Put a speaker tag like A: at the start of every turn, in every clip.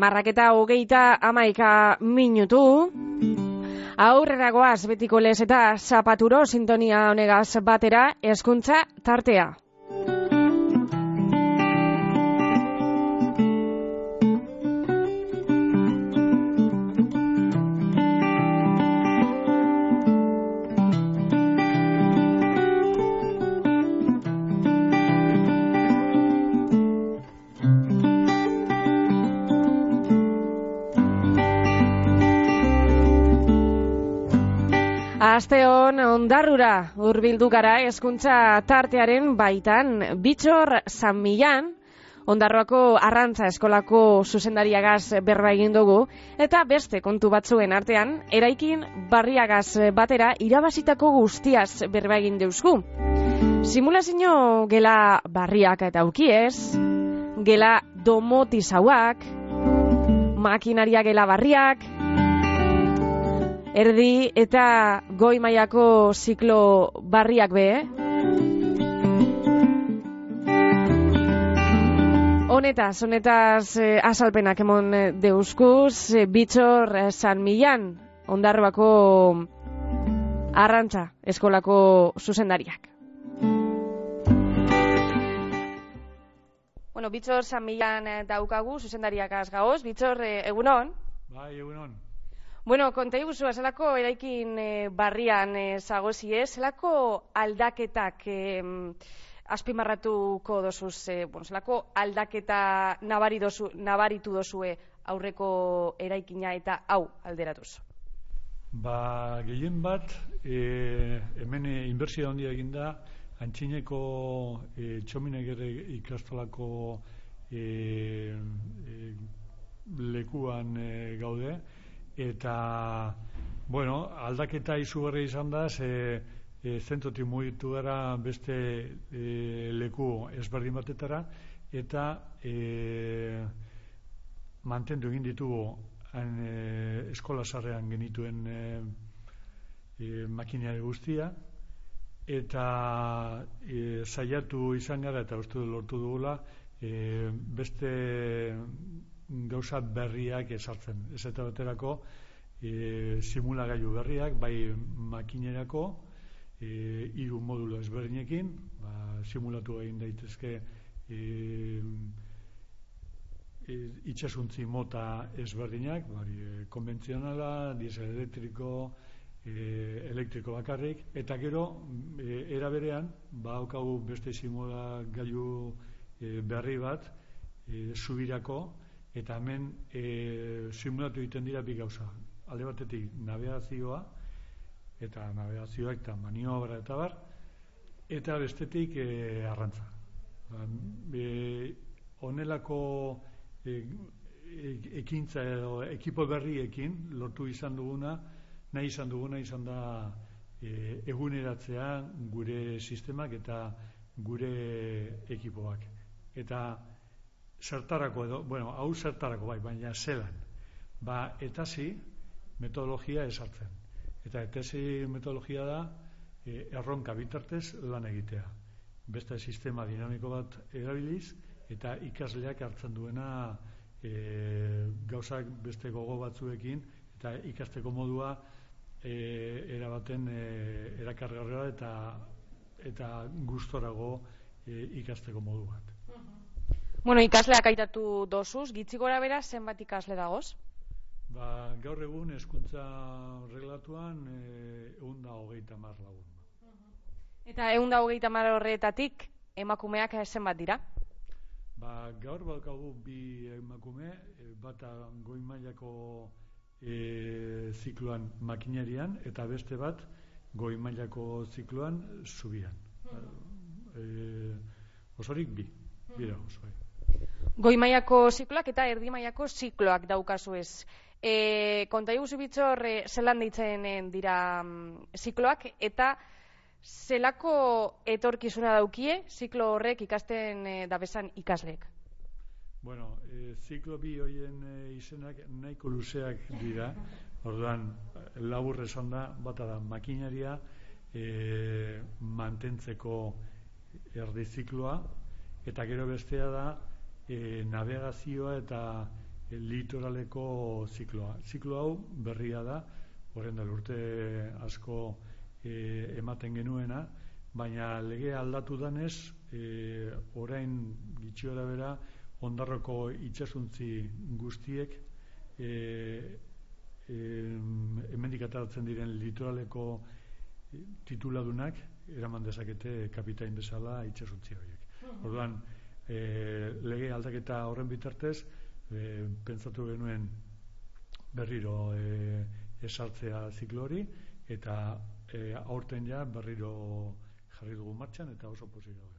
A: Amarrak eta hogeita amaika minutu. Aurrera goaz betiko lez eta zapaturo sintonia honegaz batera eskuntza tartea. Aste hon ondarrura hurbildu gara hezkuntza tartearen baitan Bitxor San Millan Ondarroako Arrantza Eskolako zuzendariagaz berba egin dugu eta beste kontu batzuen artean eraikin barriagaz batera irabazitako guztiaz berba egin deuzku. Simulazio gela barriak eta ukiez, gela domotizauak, makinaria gela barriak, erdi eta goi mailako ziklo barriak be, eh? Honetaz, honetaz eh, asalpenak emon eh, deuskuz, eh, bitxor eh, San Millan, ondarroako arrantza eskolako zuzendariak. Bueno, bitxor San Millan eh, daukagu, zuzendariak azgaoz, bitxor eh, egunon.
B: Bai, egunon.
A: Bueno, konta iguzu, zelako eraikin eh, barrian eh, zagozi ez, zelako aldaketak eh, azpimarratuko dozuz, eh, bueno, zelako aldaketa nabari dozu, nabaritu dozue aurreko eraikina eta hau alderatuz.
B: Ba, gehien bat, e, hemen e, inbertsio handia eginda, antxineko e, txominegere ikastolako e, e, lekuan e, gaude, eta, bueno, aldaketa izugarri izan da, ze e, zentotik mugitu gara beste e, leku ezberdin batetara, eta e, mantendu egin ditugu han, e, eskola sarrean genituen e, e, makinari guztia, eta e, saiatu izan gara eta uste lortu dugula e, beste gauza berriak esartzen. Ez eta baterako e, simulagailu berriak, bai makinerako, e, hiru modulo ezberdinekin, ba, simulatu egin daitezke e, e, itxasuntzi mota ezberdinak, bari, e, konbentzionala, diesel elektriko, e, elektriko bakarrik, eta gero, e, era berean, ba, haukagu beste simula gailu e, berri bat, e, subirako, eta hemen e, simulatu egiten dira bi gauza. Alde batetik navegazioa, eta navegazioak eta maniobra eta bar, eta bestetik e, arrantza. Ba, e, onelako e, ekintza edo ekipo berriekin lortu izan duguna, nahi izan duguna izan da e, eguneratzea gure sistemak eta gure ekipoak. Eta zertarako edo, bueno, hau zertarako bai, baina zelan. Ba, eta zi, metodologia esartzen. Eta etesi metodologia da e, erronka bitartez lan egitea. Beste sistema dinamiko bat erabiliz eta ikasleak hartzen duena e, gauzak beste gogo batzuekin eta ikasteko modua e, erabaten e, erakargarra eta eta gustorago e, ikasteko modu bat.
A: Bueno, ikasleak aitatu dosuz, gitzi gora bera zenbat ikasle dagoz?
B: Ba, gaur egun hezkuntza reglatuan eh da hogeita mar lagun.
A: Eta egun da hogeita mar horretatik emakumeak zenbat dira?
B: Ba, gaur balkagu bi emakume, e, bata goi mailako e, zikloan makinerian, eta beste bat goi mailako zikloan zubian. E, osorik bi, bira osorik.
A: Goi mailako zikloak eta erdi mailako zikloak daukazu ez. E, konta iguzu bitxor, e, zelan deitzen eh, dira mm, zikloak, eta zelako etorkizuna daukie ziklo horrek ikasten e, dabesan ikasleek?
B: Bueno, e, ziklo bi hoien e, izenak nahiko luzeak dira, orduan labur esan da, bata da makinaria e, mantentzeko erdi zikloa, eta gero bestea da e, navegazioa eta litoraleko zikloa. Ziklo hau berria da, horren da urte asko e, ematen genuena, baina lege aldatu danez, e, orain gitxiora bera, ondarroko itxasuntzi guztiek e, e, emendik diren litoraleko tituladunak eraman dezakete kapitain bezala itxasuntzi horiek. Orduan, e, lege aldaketa horren bitartez, e, pentsatu genuen berriro e, esartzea ziklo hori, eta e, aurten ja berriro jarri dugu martxan, eta oso pozik daude.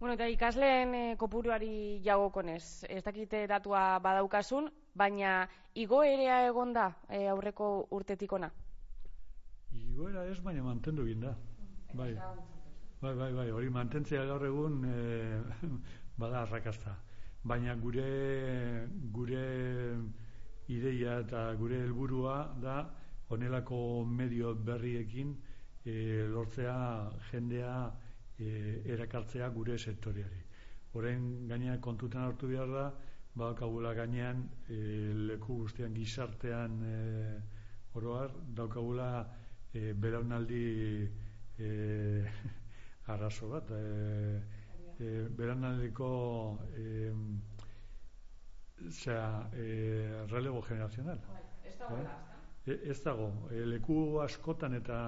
A: Bueno, eta ikasleen e, kopuruari jagokonez, ez dakite datua badaukasun, baina igoerea egon da e, aurreko urtetik ona?
B: Igoera ez, baina mantendu egin da. Bai. Bai, bai, bai, hori mantentzea gaur egun e, bada arrakasta baina gure gure ideia eta gure helburua da honelako medio berriekin e, lortzea jendea e, erakartzea gure sektoriari. Orain gainean kontutan hartu behar da, badakagula gainean e, leku guztian gizartean e, oroar, daukagula e, belaunaldi e, arazo bat, e, e, beranaldiko e, zera, e, relego generazional.
A: Ez dago,
B: eh? ez dago. E, leku askotan eta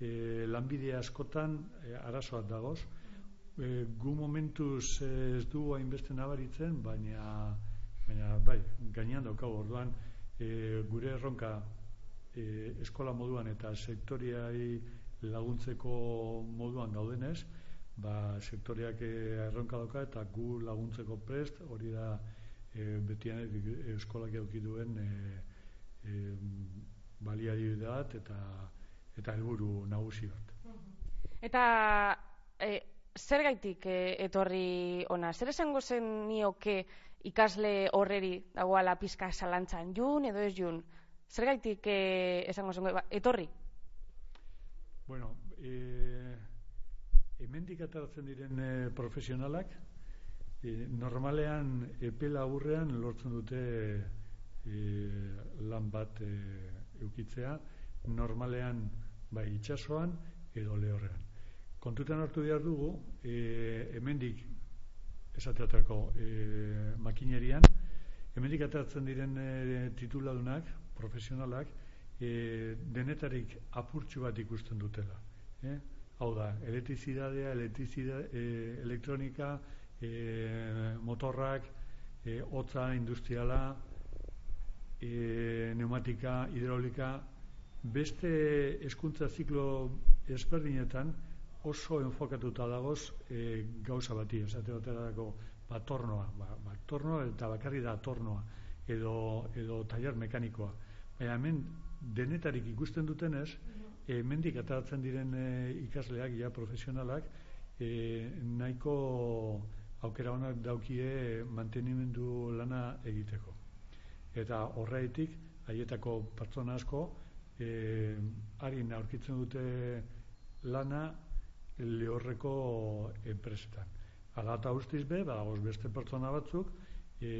B: e, lanbide askotan e, arazoak dagoz. E, gu momentuz ez du hainbeste nabaritzen, baina, baina bai, gainean daukagu orduan e, gure erronka e, eskola moduan eta sektoriai laguntzeko moduan daudenez, ba, sektoriak eh, erronka dauka eta gu laguntzeko prest, hori da e, betian eskolak eduki duen e, e, bat eta eta helburu nagusi bat.
A: Eta e, zer gaitik etorri ona? Zer esango zen nioke ikasle horreri dagoala pizka salantzan jun edo ez jun? Zer gaitik e, esango zen ba, etorri?
B: Bueno, e, hemendik ataratzen diren e, profesionalak e, normalean epela aurrean lortzen dute e, lan bat e, eukitzea normalean bai itsasoan edo lehorrean. Kontutan hartu behar dugu e, hemendik esateatako e, makinerian hemendik ataratzen diren e, tituladunak profesionalak e, denetarik apurtxu bat ikusten dutela eh? Hau da, elektrizidadea, elektrizidade, e, elektronika, e, motorrak, e, hotza industriala, e, pneumatika, hidraulika, beste eskuntza ziklo ezberdinetan oso enfokatuta dagoz e, gauza bati, esate baterako batornoa, ba, batornoa eta bakarri da tornoa, edo, edo tailar mekanikoa. Baina hemen denetarik ikusten dutenez, e, mendik ataratzen diren e, ikasleak, ja profesionalak, e, nahiko aukera honak daukie mantenimendu lana egiteko. Eta horreitik, haietako pertsona asko, e, harin aurkitzen dute lana lehorreko enpresetan. Ala eta ustiz be, badagoz beste pertsona batzuk, e,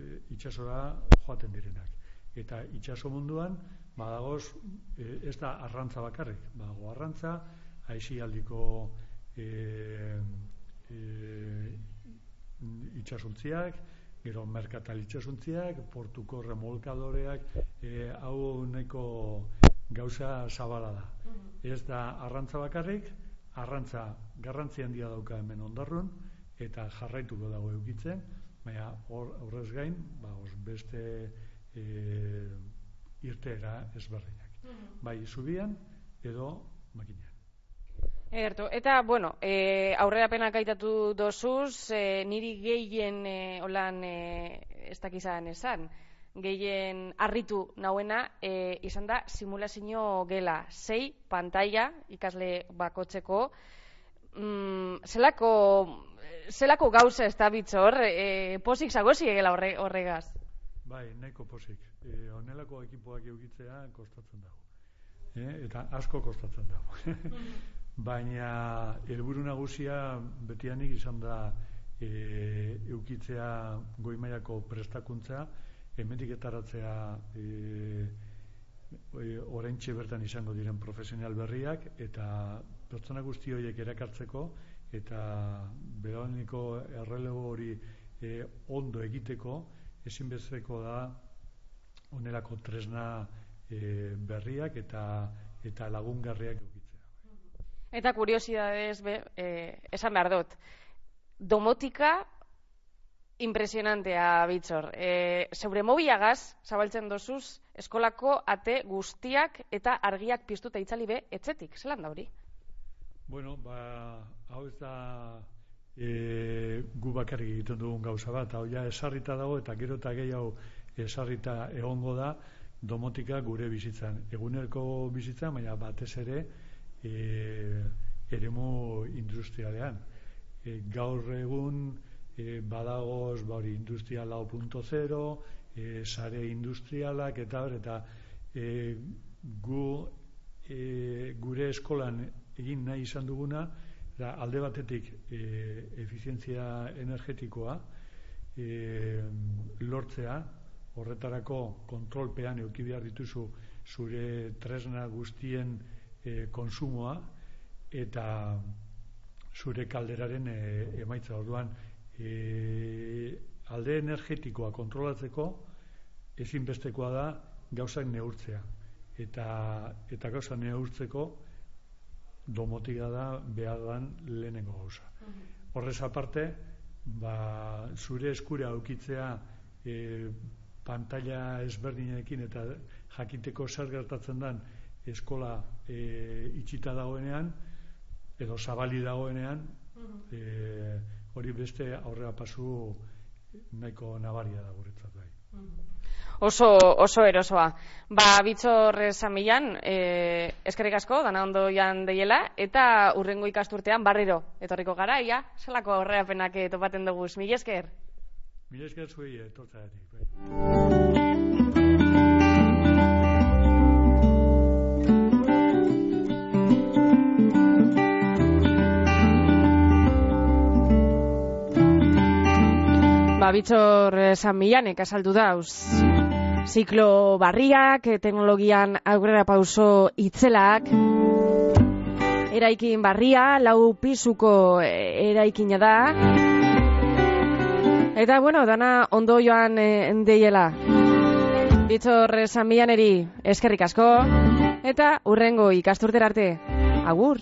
B: e, itxasora joaten direnak. Eta itxaso munduan, badagoz e, ez da arrantza bakarrik, badago arrantza, aixialdiko e, e, itxasuntziak, gero merkatal itxasuntziak, portuko remolkadoreak, e, hau neko gauza zabala da. Mhm. Ez da arrantza bakarrik, arrantza garrantzi handia dauka hemen ondarrun, eta jarraituko dago eukitzen, baina horrez gain, ba, beste e, irteera ezberdinak. Mm Bai, zubian edo makinean.
A: Erto, eta, bueno, e, aurrera pena kaitatu dozuz, e, niri gehien e, holan e, ez dakizan esan, gehien arritu nauena e, izan da simulazio gela, sei pantalla ikasle bakotzeko, mm, zelako, zelako gauza ez da bitzor, e, posik zagozi egela horre, horregaz?
B: Bai, nahiko posik. E, onelako ekipoak eukitzea kostatzen dago. E, eta asko kostatzen dago. Baina helburu nagusia betianik izan da e, eukitzea goimaiako prestakuntza, hemendik etaratzea e, oraintxe bertan izango diren profesional berriak eta pertsona guzti horiek erakartzeko eta berauniko errelego hori e, ondo egiteko ezinbesteko da onelako tresna e, berriak eta eta lagungarriak eukitzea.
A: Eta kuriosidadez, be, e, esan behar dut, domotika impresionantea bitxor. E, zeure mobiagaz, zabaltzen dozuz, eskolako ate guztiak eta argiak piztuta itzali be, etzetik, zelan da hori?
B: Bueno, ba, hau ez da e, gu bakarrik egiten dugun gauza bat, hau ja esarrita dago eta gero eta gehiago esarrita egongo da domotika gure bizitzan. Egunerko bizitzan, baina batez ere e, eremu industrialean. E, gaur egun, e, badagoz ba hori industria lau e, sare industrialak eta hor, eta e, gu e, gure eskolan egin nahi izan duguna da alde batetik e, efizientzia energetikoa e, lortzea horretarako kontrolpean euki behar dituzu zure tresna guztien e, konsumoa eta zure kalderaren e, emaitza. Orduan e, alde energetikoa kontrolatzeko ezinbestekoa da gauzak neurtzea. Eta eta gauza neurtzeko domotika da behardan lehenengo gauza. Horrez aparte, ba, zure eskura aukitzea e, pantalla ezberdinekin eta jakiteko zer gertatzen den eskola e, itxita dagoenean edo zabali dagoenean e, hori beste aurrera pasu nahiko nabaria da guretzat bai.
A: Oso, oso erosoa. Ba, bitxor samilan, e, eskerrik asko, dana ondo jan deiela, eta urrengo ikasturtean barriro, etorriko gara, ia, zelako aurreapenak topaten dugu, mila esker?
B: Mila esker zuei, etortzatik, bai.
A: ba, bitxor eh, San Milanek asaldu dauz. Ziklo barriak, eh, teknologian aurrera pauso itzelak, eraikin barria, lau pisuko eh, eraikina da, eta bueno, dana ondo joan endeiela. Bitxor San Milaneri eskerrik asko, eta urrengo ikasturter arte, agur!